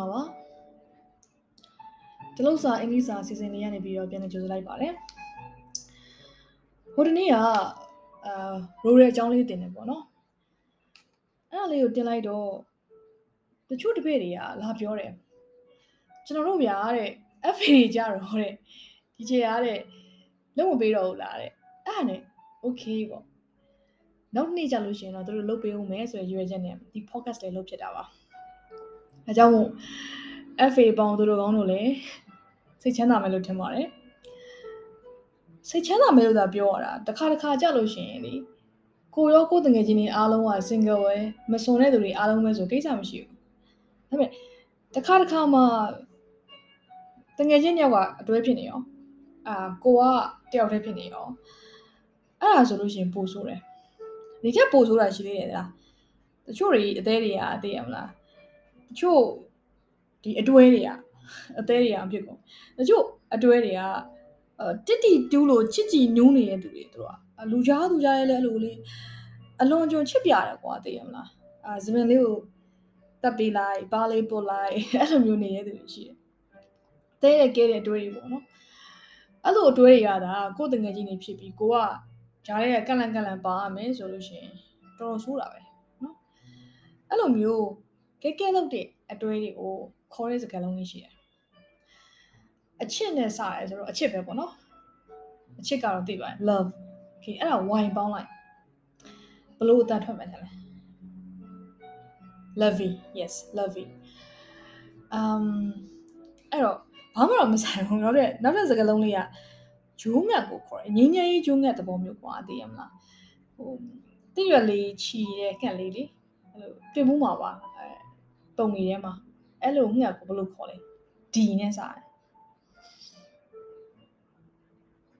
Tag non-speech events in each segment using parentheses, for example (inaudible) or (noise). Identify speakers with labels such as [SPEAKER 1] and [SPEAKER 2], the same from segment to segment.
[SPEAKER 1] အားလုံးပဲမင်္ဂလာပါဒီလောက်စာအင်္ဂလိပ်စာစီစဉ်နေရနေပြီးတော့ပြန်လည်ကြိုဆိုလိုက်ပါတယ်ဟိုဒီနေ့ကအာရိုးရဲအကြောင်းလေးတင်တယ်ပေါ့နော်အဲ့ဒါလေးကိုတင်လိုက်တော့တချို့တပည့်တွေကလာပြောတယ်ကျွန်တော်တို့ဗျာတဲ့ FA ကြတော့တဲ့ဒီချေရတဲ့လုံးမပေးတော့ဘူးလားတဲ့အဲ့ဒါနဲ့ okay ပေါ့နောက်နေ့ကြလို့ရှိရင်တော့တို့လုပ်ပေးဦးမယ်ဆိုရရွေးချက်နဲ့ဒီ podcast လေးလုပ်ဖြစ်တာပါ အဲကြောင့်မို့ FA ပေါင်းတို့ကောင်းတို့လည်းစိတ်ချမ်းသာမယ်လို့ထင်ပါတယ်စိတ်ချမ်းသာမယ်လို့သာပြောရတာတစ်ခါတစ်ခါကြလို့ရှိရင်လေကိုရောကိုတငယ်ချင်းတွေအားလုံးက single ပဲမစွန်တဲ့သူတွေအားလုံးပဲဆိုကိစ္စမရှိဘူးဒါပေမဲ့တစ်ခါတစ်ခါမှတငယ်ချင်းတယောက်ကအတွဲဖြစ်နေရောအာကိုကတယောက်တည်းဖြစ်နေရောအဲ့ဒါဆိုလို့ရှိရင်ပို့ဆိုးတယ်ဒီကပို့ဆိုးတာရှိသေးတယ်လားတချို့တွေအသေးတွေကသိရမလား တချို့ဒီအတွဲတွေကအသေးတွေကအဖြစ်ကုန်တချို့အတွဲတွေကအဲတစ်တီတူးလို့ချစ်ကြည်နူးနေတဲ့သူတွေသူတို့ကလူကြားသူကြားရဲလဲအဲ့လိုလေးအလွန်ကျွံချစ်ပြတယ်ကွာသိရမလားအာဇမင်လေးကိုတက်ပေးလိုက်ပါလေးပို့လိုက်အဲ့လိုမျိုးနေတဲ့သူတွေရှိတယ်တဲတဲ့ကဲတဲ့အတွဲတွေပေါ့နော်အဲ့လိုအတွဲတွေရတာကိုယ်တငယ်ချင်းတွေဖြစ်ပြီးကိုကဂျားရဲကန့်လန့်ကန့်လန့်ပါရမယ်ဆိုလို့ရှိရင်တော်တော်ဆိုးတာပဲနော်အဲ့လိုမျိုး ကဲကဲလုပ်တဲ့အတွဲတွေကိုခေါ်တဲ့စကားလုံးလေးရှိတယ်အချစ်နဲ့စရဲဆိုတော့အချစ်ပဲပေါ့နော်အချစ်ကတော့သိပါတယ် love okay အဲ့ဒါ wine ပေါင်းလိုက်ဘလို့အတန်ထွက်မှန်းတယ်လဲ lovey yes lovey um အဲ့တော့ဘာမှတော့မဆိုင်ဘူးနောက်တဲ့နောက်တဲ့စကားလုံးလေးကဂျိုးငတ်ကိုခေါ်တယ်ငင်းငယ်ကြီးဂျိုးငတ်သဘောမျိုးကွာသိရမလားဟိုတိရွက်လေးချီတဲ့ခက်လေးလေအဲ့လိုတွေ့မှုမှာပါအဲ ပုံမီထဲမှာအဲ့လိုငှက်ကိုဘယ်လိုခေါ်လဲဒီနဲ့စားတယ်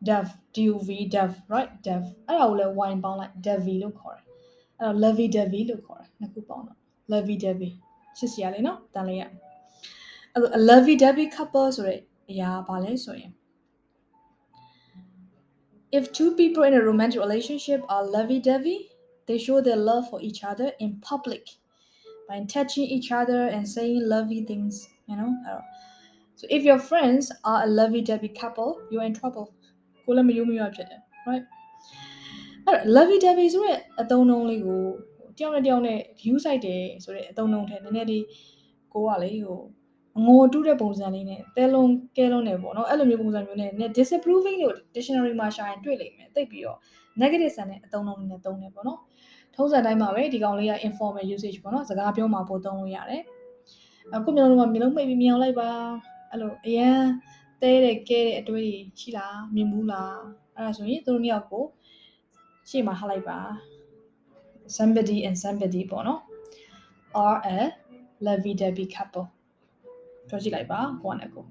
[SPEAKER 1] dove duv dove right dove အဲ့ဒါကိုလည်း wine ပေါင်းလိုက် dovey လို့ခေါ်တယ်အဲ့တော့ lovey dovey လို့ခေါ်တယ်နှစ်ခုပေါင်းတော့ lovey dovey ရှစ်စရာလေးနော်တန်လေးရအဲ့လို lovey dovey couple ဆိုတဲ့အရာဘာလဲဆိုရင် if two people in a romantic relationship are lovey-dovey they show their love for each other in public By touching each other and saying lovely things, you know. So if your friends are a lovey-dovey couple, you're in trouble. ကိုလည်းမယုံမရဖြစ်တယ် right အဲ့ lovey-dovey ဆိုတဲ့အသုံးအနှုန်းလေးကိုတယောက်နဲ့တယောက်နဲ့ view site တယ်ဆိုတဲ့အသုံးအနှုန်းထဲနည်းနည်းလေးကိုကလေဟိုငိုတူးတဲ့ပုံစံလေးနဲ့တဲလုံးကဲလုံးနေပေါ့နော်အဲ့လိုမျိုးပုံစံမျိုးနဲ့ disapproving လို့ dictionary မှာရှာရင်တွေ့လိမ့်မယ်တိတ်ပြီးတော့ negative ဆန်တဲ့အသုံးအနှုန်းလေးနဲ့သုံးတယ်ပေါ့နော် ထုံးစံတိုင်းမှာပဲဒီကောင်လေးက informal usage ပေါ့နော်စကားပြောမှာပို့သုံးလို့ရတယ်အခုမျိုးလုံးကမျိုးလုံးမိတ်ပြီးမြောင်လိုက်ပါအဲ့လိုအရန်တဲတဲ့ကဲတဲ့အတွေ့အရှိလားမြင်ဘူးလားအဲ့ဒါဆိုရင်သူတို့နှစ်ယောက်ကိုရှေ့မှာထားလိုက်ပါ somebody and somebody ပေါ့နော် are a lovey dovey couple ပြောကြည့်လိုက်ပါကိုကနဲ့ကို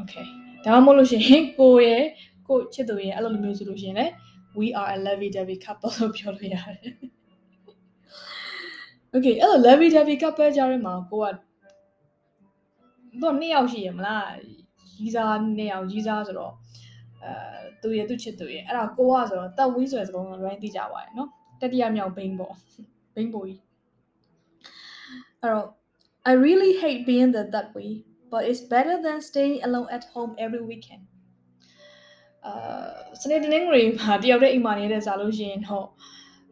[SPEAKER 1] okay ဒါမှမဟုတ်လို့ရှိရင်ကိုရဲ့ကိုချစ်သူရဲ့အဲ့လိုမျိုးဆိုလို့ရှိရင်လည်း we are a lovey dovey couple လို့ပြောလို့ရတယ် (laughs) okay အဲ့လို lovey dovey couple ကြားထဲမှာကိုကတော့နှစ်ယောက်ရှိရမလားကြီးစားနှစ်ယောက်ကြီးစားဆိုတော့အဲသူရဲ့သူချစ်သူရဲ့အဲ့ဒါကိုကဆိုတော့တက်ဝီးဆိုတဲ့စကားလုံး rank သိကြပါရဲ့နော်တတိယမြောက်ဘိန်းပေါ့ဘိန်းပိုကြီးအဲ့တော့ I really hate being the that way but it's better than staying alone at home every weekend အာစနေတနင်္ဂနွေမှာတယောက်တည်းအိမ်မှာနေတဲ့စားလို့ရှိရင်တော့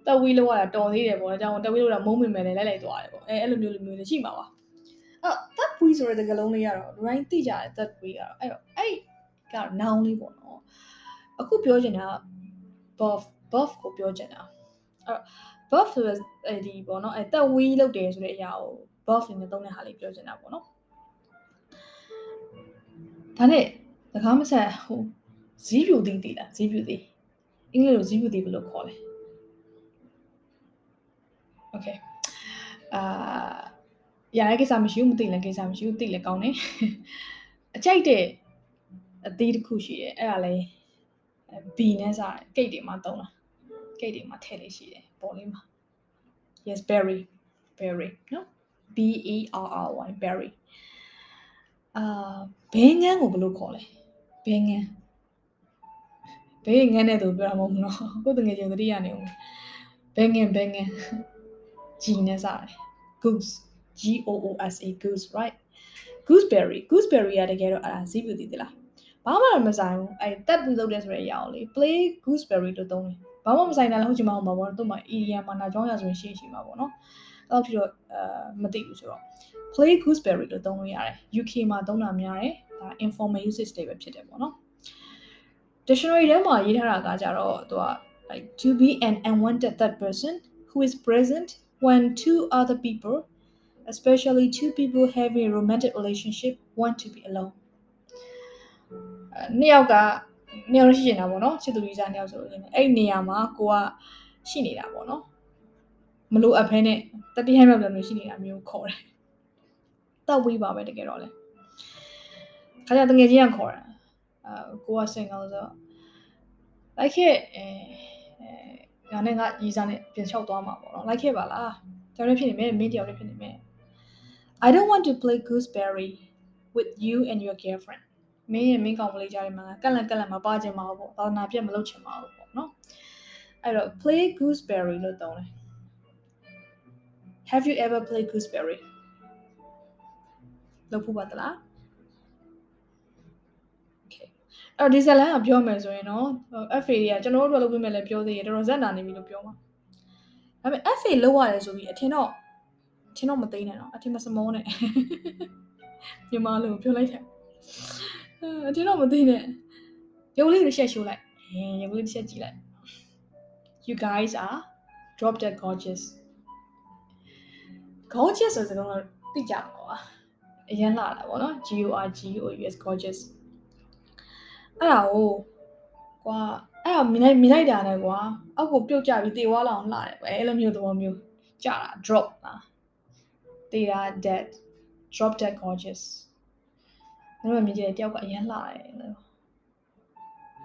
[SPEAKER 1] တက်ဝီးလောက်ရတာတော်သေးတယ်ပေါ့။အကြောင်းတက်ဝီးလောက်တာမုံမိမယ်လည်းလိုက်လိုက်သွားတယ်ပေါ့။အဲအဲ့လိုမျိုးလိုမျိုးလည်းရှိမှာပါ။အဲ့တက်ဝီးဆိုတဲ့ကလုံးလေးကတော့ right သိကြတယ်တက်ဝီးကတော့အဲ့တော့အဲ့က noun လေးပေါ့နော်။အခုပြောချင်တာ buff buff ကိုပြောချင်တာ။အဲ့ buff ဆိုတဲ့အဲဒီပေါ့နော်အဲတက်ဝီးလောက်တယ်ဆိုတဲ့အရာကို buff နဲ့သုံးတဲ့ဟာလေးပြောချင်တာပေါ့နော်။ဒါနဲ့တကားမဆက်ဟို ဇီးပြူသိသိလားဇီးပြူသိအင်္ဂလိပ်လိုဇီးပြူသိဘယ်လိုခေါ်လဲ Okay အာရတဲ့ကိစ္စမရှိဘူးမသိလည်းကိစ္စမရှိဘူးသိလည်းကောင်းတယ်အကြိုက်တဲ့အသီးတစ်ခုရှိတယ်အဲ့ဒါလဲ B နဲ့စားကိတ်တွေမှာတုံးတာကိတ်တွေမှာထည့်လေးရှိတယ်ပေါ်လေးမှာ Yes berry berry နော် B E R R Y berry အာဘဲငန်းကိုဘယ်လိုခေါ်လဲဘဲငန်း ဘေးငန်းတဲ့သူပြောတာမဟုတ်ဘူးနော်ကိုယ်တငယ်ချင်းသတိရနေဦးဘဲငန်းဘဲငန်းဂျီနဲ့စားတယ် goose G O O S E goose right gooseberry gooseberry ကတကယ်တော့အဲ့ဒါဇီးပြူတည်သလားဘာမှမဆိုင်ဘူးအဲ့တက်ပြီးလုပ်တဲ့ဆိုတဲ့အရာကိုလေ play gooseberry လို့သုံးတယ်ဘာမှမဆိုင်တာလည်းဟုတ်ချင်မှာမဟုတ်ပါဘူးသူ့မှာ idiom မှာနာကြောင်းရဆိုရင်ရှိရှိမှာပေါ့နော်အဲ့တော့ဖြစ်တော့အဲမသိဘူးဆိုတော့ play gooseberry လို့သုံးလို့ရတယ် UK မှာသုံးတာများတယ်ဒါ informal usage တွေပဲဖြစ်တယ်ပေါ့နော် dictionary ထဲမှာရေးထားတာကကြတော့သူက like to be an unwanted third person who is present when two other people especially two people having a romantic relationship want to be alone နှစ်ယောက်ကနှစ်ယောက်ရှိနေတာပေါ့နော်ချစ်သူကြီးစားနှစ်ယောက်ဆိုလို့ရှင်အဲ့နေရာမှာကိုကရှိနေတာပေါ့နော်မလို့အဖဲနဲ့တတိယမြောက်လည်းမျိုးရှိနေတာမျိုးခေါ်တယ်တောက်ဝေးပါပဲတကယ်တော့လေခါကျတငယ်ချင်းကခေါ်တာအာ ကိုက single ဆိုလိုက်ခဲ့အဲအဲငါနဲ့ငါရီစားနဲ့ပြန်လျှောက်သွားမှာပေါ့နော်လိုက်ခဲ့ပါလားတယောက်တည်းဖြစ်နေမယ်မင်းတယောက်တည်းဖြစ်နေမယ် I don't want to play gooseberry with you and your girlfriend မင်းရဲ့မင်းကောင်မလေးကြားထဲမှာကက်လန်ကက်လန်မပါချင်ပါဘူးပေါ့သာသနာပြတ်မလုပ်ချင်ပါဘူးပေါ့နော်အဲ့တော့ play gooseberry လို့သုံးတယ် Have you ever played gooseberry လုပ်ဖို့ပါတလား အဲ့တော့ဒီဇလန်ကပြောမယ်ဆိုရင်တော့ FA တွေကကျွန်တော်တို့လုပ်ပေးမယ်လည်းပြောသေးတယ်တော်တော်ဇက်နာနေပြီလို့ပြောမှာဒါပေမဲ့ FA လောက်ရတယ်ဆိုပြီးအထင်တော့အထင်တော့မသိနဲ့တော့အထင်မစမောနဲ့မြန်မာလိုပြောလိုက်တယ်အတင်းတော့မသိနဲ့ရုပ်လေးတစ်ချက်ရှိုးလိုက်ဟင်းရုပ်လေးတစ်ချက်ကြည့်လိုက် you guys are drop dead gorgeous gorgeous ဆိုတဲ့စကားတော့သိကြမှာပါအရင်လာတာပေါ့နော် G O R G O U S gorgeous အဲ့ဒါကိုကွာအဲ့ဒါမြင်လိုက်မြင်လိုက်တာနဲ့ကွာအောက်ကိုပြုတ်ကြပြီးတေဝါလောင်လှတယ်ပဲအဲ့လိုမျိုးသဘောမျိုးကြတာ drop လားတေတာ dead drop dead gorgeous ကျွန်တော်မြင်ကြတဲ့တယောက်ကအရင်လှတယ်လို့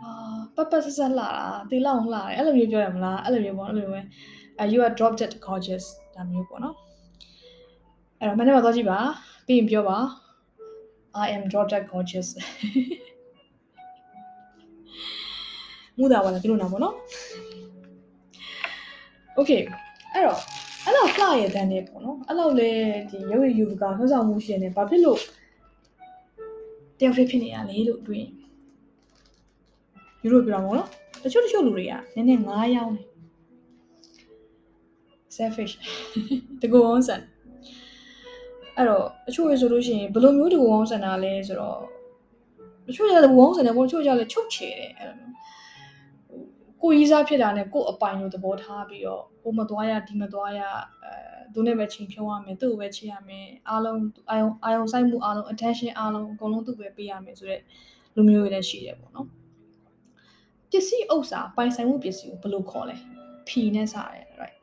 [SPEAKER 1] အာပတ်ပတ်ဆက်ဆက်လှတာတေးလောက်လှတယ်အဲ့လိုမျိုးပြောရမလားအဲ့လိုမျိုးပေါ့အဲ့လိုမျိုးပဲ you are drop dead gorgeous ဒါမျိုးပေါ့နော်အဲ့တော့မနေ့ကသွားကြည့်ပါပြီးရင်ပြောပါ I am drop dead gorgeous မူတာပါလားဒီလိုနာပေါ့နော် Okay အဲ့တော့အဲ့လောက်လှရဲ့တန်းနေပေါ့နော်အဲ့လောက်လေဒီရုပ်ရည်ယူကနှုတ်ဆောင်မှုရှင်နေဘာဖြစ်လို့တယောက်တည်းဖြစ်နေရလေလို့တွင်ယူလို့ပြောတာပေါ့နော်တချို့တချို့လူတွေကနည်းနည်းငားရောင်းတယ် selfish တကူအောင်ဆန်အဲ့တော့တချို့ရဆိုလို့ရှိရင်ဘယ်လိုမျိုးတကူအောင်ဆန်တာလဲဆိုတော့တချို့ရတကူအောင်ဆန်တယ်ပေါ့တချို့ကြလည်းချုပ်ချယ်တယ်အဲ့လို ကိုကြီးစားဖြစ်တာနဲ့ကို့အပိုင်လို့သဘောထားပြီးတော့ဟိုမသွားရဒီမသွားရအဲသူနဲ့ပဲချိန်ဖြုံးရမယ်သူ့ကိုပဲချစ်ရမယ်အားလုံးအာယုံအာယုံစိုက်မှုအားလုံး attention အားလုံးအကုန်လုံးသူ့ပဲပေးရမယ်ဆိုတော့လူမျိုးတွေလည်းရှိတယ်ပေါ့နော်ပစ္စည်းဥစ္စာပိုင်ဆိုင်မှုပစ္စည်းကိုဘယ်လိုခေါ်လဲဖြီနဲ့စားတယ် right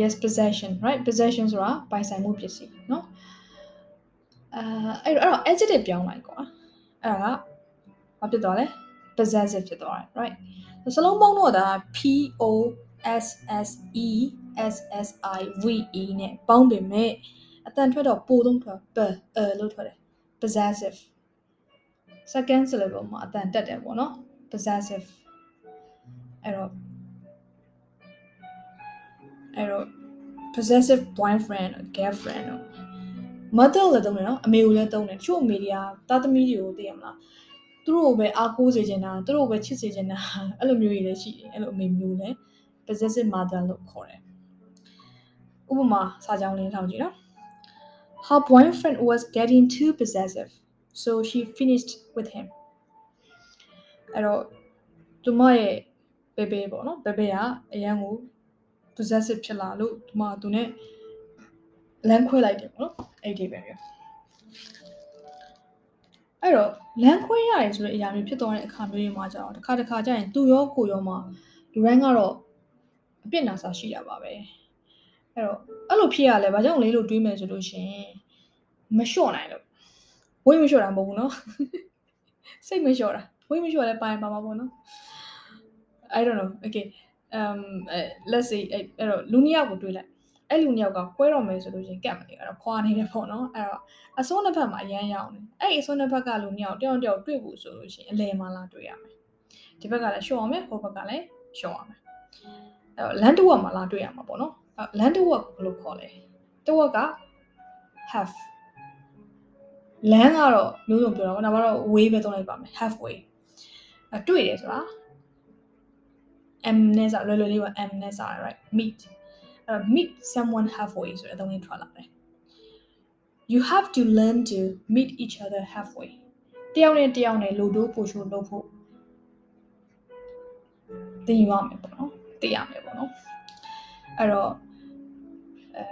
[SPEAKER 1] yes possession right possession ဆိုတာပိုင်ဆိုင်မှုပစ္စည်းเนาะအဲအဲ့တော့အဲ့တော့ adjective ပြောင်းလိုက်ကွာအဲ့ဒါကဘာဖြစ်သွားလဲ possessive ဖြစ်သွားတယ် right စလုံးပေါင်းတော့ဒါ P O S S E S S I V E နဲ့ပေါင်းပေမဲ့အတန်ထွက်တော့ပိုသုံးထွက် p အဲလို့ထွက်တယ် possessive second syllable မှာအတန်တက်တယ်ပေါ့နော် possessive အဲ့တော့အဲ့တော့ possessive boyfriend or girlfriend တော့ mother လည်းသုံးတယ်နော်အမေကိုလည်းသုံးတယ်တချို့အမေတွေကသားသမီးတွေကိုသိရမလား သူတို့ကိုပဲအားကိုးစေချင်တာသူတို့ကိုပဲချစ်စေချင်တာအဲ့လိုမျိုးတွေလည်းရှိတယ်အဲ့လိုအမေမျိုးလည်း possessive mother လို့ခေါ်တယ်ဥပမာစာကြောင်းလေးထောက်ကြည့်နော် her boyfriend was getting too possessive so she finished with him အဲ့တော့သူမရဲ့ဘေဘေပေါ့နော်ဘေဘေကအရန်ကို possessive ဖြစ်လာလို့သူမသူနဲ့လမ်းခွဲလိုက်တယ်ပေါ့နော်အဲ့ဒီပဲပြော အဲ့တော့လမ်းခွဲရတယ်ဆိုတဲ့အရာမျိုးဖြစ်သွားတဲ့အခါမျိုးတွေမှာကျတော့တစ်ခါတစ်ခါကျရင်သူရောကိုရောမှာလူတိုင်းကတော့အပြစ်နာစာရှိတာပါပဲအဲ့တော့အဲ့လိုဖြစ်ရလဲဘာကြောင့်လဲလို့တွေးမယ်ဆိုလို့ရှိရင်မလျှော့နိုင်လို့ဝိတ်မလျှော့တာမဟုတ်ဘူးเนาะစိတ်မလျှော့တာဝိတ်မလျှော့လဲပိုင်းပါမှာပေါ့နော် I don't know okay um uh, let's say အဲ့တော့လူနှစ်ယောက်ကိုတွေးလိုက် အဲ့လူနှစ်ယောက်ကခွဲတော့မယ်ဆိုလို့ရှင်ကတ်မနေအဲ့တော့ခွာနေတယ်ပေါ့နော်အဲ့တော့အစွန်းတစ်ဖက်မှာအရန်ရောက်နေအဲ့ဒီအစွန်းတစ်ဖက်ကလူနှစ်ယောက်တယောက်တယောက်တွေ့ဖို့ဆိုလို့ရှင်အလဲမှာလာတွေ့ရမယ်ဒီဘက်ကလည်းရှော့အောင်မယ်ဟိုဘက်ကလည်းရှော့အောင်မယ်အဲ့တော့လမ်းတစ်ဝက်မှာလာတွေ့ရမှာပေါ့နော်လမ်းတစ်ဝက်ဘယ်လိုခေါ်လဲတစ်ဝက်က half လမ်းကတော့မျိုးစုံပြောတာပေါ့ဒါမှတော့ way ပဲသုံးလိုက်ပါမယ် halfway အတွေ့တယ်ဆိုတာ m နဲ့စာလွယ်လွယ်လေးပါ m နဲ့စာ right meet အဲ့ meet someone halfway ဆိုတဲ့အသုံးလေးထွက်လာတယ် you have to learn to meet each other halfway တယောက်နဲ့တယောက်နဲ့လူတို့ပို့ချိုးလုပ်ဖို့သင်ယူရမယ်ပေါ့နော်သိရမယ်ပေါ့နော်အဲ့တော့အဲ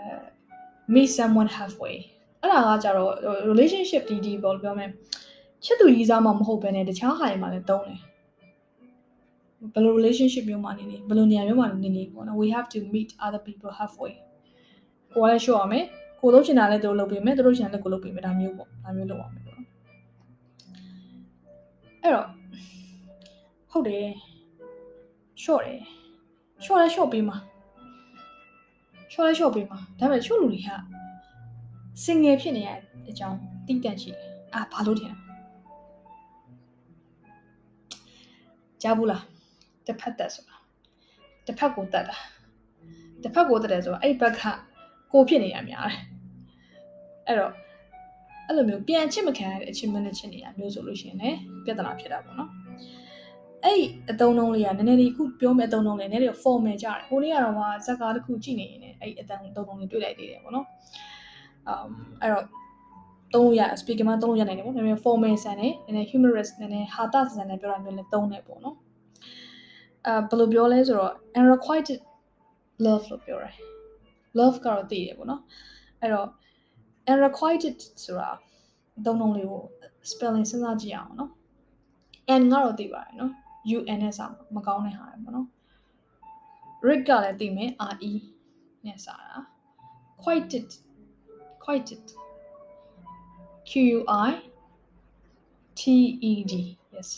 [SPEAKER 1] meet someone halfway အဲ့ဒါကကြတော့ relationship ဒီဒီပေါ့ပြောမယ်ချစ်သူကြီးစားမှမဟုတ်ဘဲနဲ့တခြားဟာတွေမှာလည်းသုံးတယ် ဘယ်လို relationship မျိုးမှာနေနေဘယ်လိုနေရာမျိုးမှာနေနေပေါ့နော် we have to meet other people halfway ကိုယ်ကလည်း show ရမယ်ကိုလုပ်ချင်တာလည်းသူတို့လုပ်ပေးမယ်သူတို့ချင်တာလည်းကိုလုပ်ပေးမယ်ဒါမျိုးပေါ့ဒါမျိုးလုပ်ရမယ်ပေါ့နော်အဲ့တော့ဟုတ်တယ် short တယ် short လဲ short ပေးမှာ short လဲ short ပေးမှာဒါပေမဲ့ short လူတွေက single ဖြစ်နေရတဲ့အကြောင်းတိတန့်ရှိတယ်အာဘာလို့ထင်လဲကြားဘူးလား တစ်ဖက်သက်ဆိုတာတစ်ဖက်ကိုတက်တာတစ်ဖက်ကိုတက်တယ်ဆိုတော့အဲ့ဘက်ကကိုဖြစ်နေရများတယ်အဲ့တော့အဲ့လိုမျိုးပြန်ချစ်မခံရတဲ့အချင်းမနဲ့ချစ်နေရမျိုးဆိုလို့ရှိရင်လည်းပြဿနာဖြစ်တာပေါ့နော်အဲ့အတုံးလုံးလေးကနည်းနည်းလေးခုပြောမယ့်အတုံးလုံးလေးနည်းနည်းလေး formal ကြတယ်ဟိုနေ့ကတော့မှဇက်ကားတစ်ခုကြည့်နေရင်လည်းအဲ့အတုံးအတုံးလုံးလေးတွေ့လိုက်သေးတယ်ပေါ့နော် um အဲ့တော့သုံးလို့ရ speaker မှာသုံးလို့ရနိုင်တယ်ပေါ့နည်းနည်း formal ဆန်တယ်နည်းနည်း humorous နည်းနည်းဟာတာဆန်တယ်ပြောတာမျိုးလည်းသုံးတယ်ပေါ့နော် အဲဘယ်လိုပြောလဲဆိုတော့ unrequited love လို့ပြောတယ် love ကတော့သိတယ်ပေါ့နော်အဲ့တော့ unrequited ဆိုတာသုံးလုံးလေးကို spelling စဉ်းစားကြည့်အောင်နော် n ကတော့သိပါတယ်နော် un နဲ့စာမကောင်းတဲ့ဟာပေါ့နော် rig ကလည်းသိမယ် re နဲ့စာတာ quieted quieted q u i t e d yes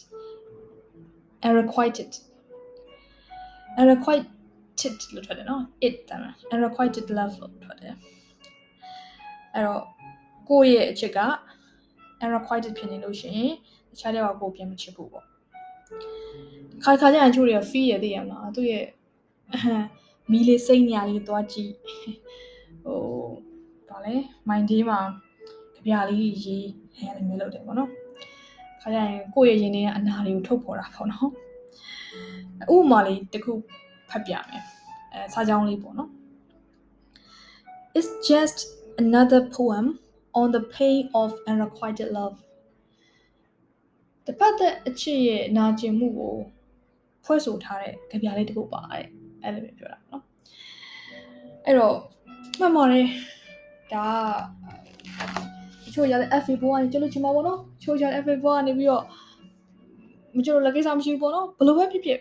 [SPEAKER 1] unrequited unrequited လို့ထွက်တယ်နော် it တမ်း unrequited love လို့ထွက်တယ်အဲ့တော့ကိုယ့်ရဲ့အချစ်က unrequited ဖြစ်နေလို့ရှိရင်တခြားတဲ့ကကိုပြန်မချစ်ဘူးပေါ့ခါခါကျရင်ချိုးတွေက feel ရသေးရမလားသူ့ရဲ့မီးလေးစိတ်ညာလေးသွားကြည့်ဟိုဗာလဲ mind ဒီမှာကြပြလေးရေးအဲလိုမျိုးလုပ်တယ်ပေါ့နော်ခါကျရင်ကိုယ့်ရဲ့ရင်ထဲကအနာတွေကိုထုတ်ဖော်တာပေါ့နော် ဥပမာလေးတစ်ခုဖတ်ပြမယ်အဲစာကြောင်းလေးပေါ့နော် It's just another poem on the pain of unrequited love တပတ်သက်အချစ်ရဲ့နာကျင်မှုကိုဖွဲ့ဆိုထားတဲ့ကြပြလေးတစ်ခုပါတဲ့အဲ့လိုမျိုးပြောတာနော်အဲ့တော့မှတ်ပါတယ်ဒါကချို့ရတဲ့ FA ဘောကနေကျလို့ချင်မှာပေါ့နော်ချို့ရတဲ့ FA ဘောကနေပြီးတော့မ ကျလို့လ(laughs) က်ကိစ္စမရှိဘူးပေါ့နော်ဘယ်လိုပဲဖြစ်ဖြစ်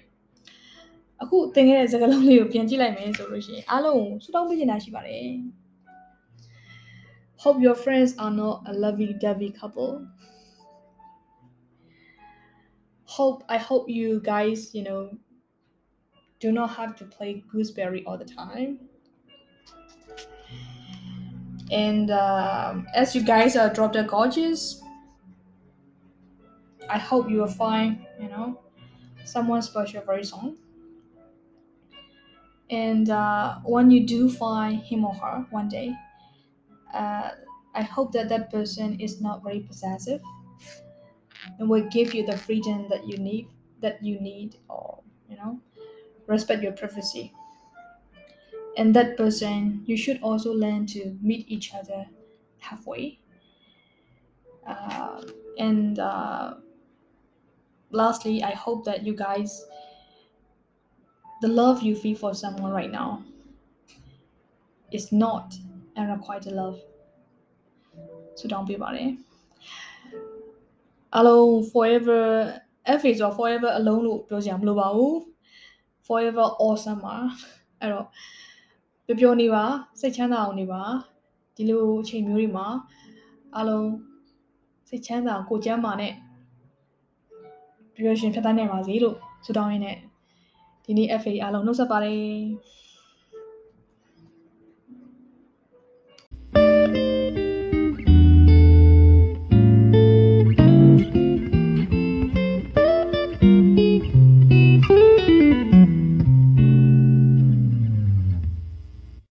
[SPEAKER 1] အခုသင်ခဲ့တဲ့စကားလုံးလေးကိုပြန်ကြည့်လိုက်မယ်ဆိုလို့ရှိရင်အားလုံးဆူတောင်းပေးချင်တာရှိပါတယ် Hope your friends are not a lovey-dovey couple. Hope I hope you guys, you know, do not have to play gooseberry all the time. And um, as you guys are drop dead gorgeous, I hope you will find, you know, someone special very soon. And uh, when you do find him or her one day, uh, I hope that that person is not very possessive and will give you the freedom that you need, that you need, or you know, respect your privacy. And that person, you should also learn to meet each other halfway. Uh, and uh, lastly, I hope that you guys, the love you feel for someone right now, is not unrequited love. So don't be about it. Hello, forever F is or forever alone လို့ပြောစရာမလိုပါဘူး forever awesome (laughs) ပါအဲ့တော့ပျော်ပျော်နေပါစိတ်ချမ်းသာအောင်နေပါဒီလိုအချိန်မျိုးတွေမှာအားလုံးစိတ်ချမ်းသာကိုယ်ကျန်းမာနဲ့ ပျော်ရွှင်ဖြတ်သန်းနိုင်ပါစေလို့ဆုတောင်းရင်းနဲ့ဒီနေ့ FA အားလုံးနှုတ်ဆက်ပါတယ်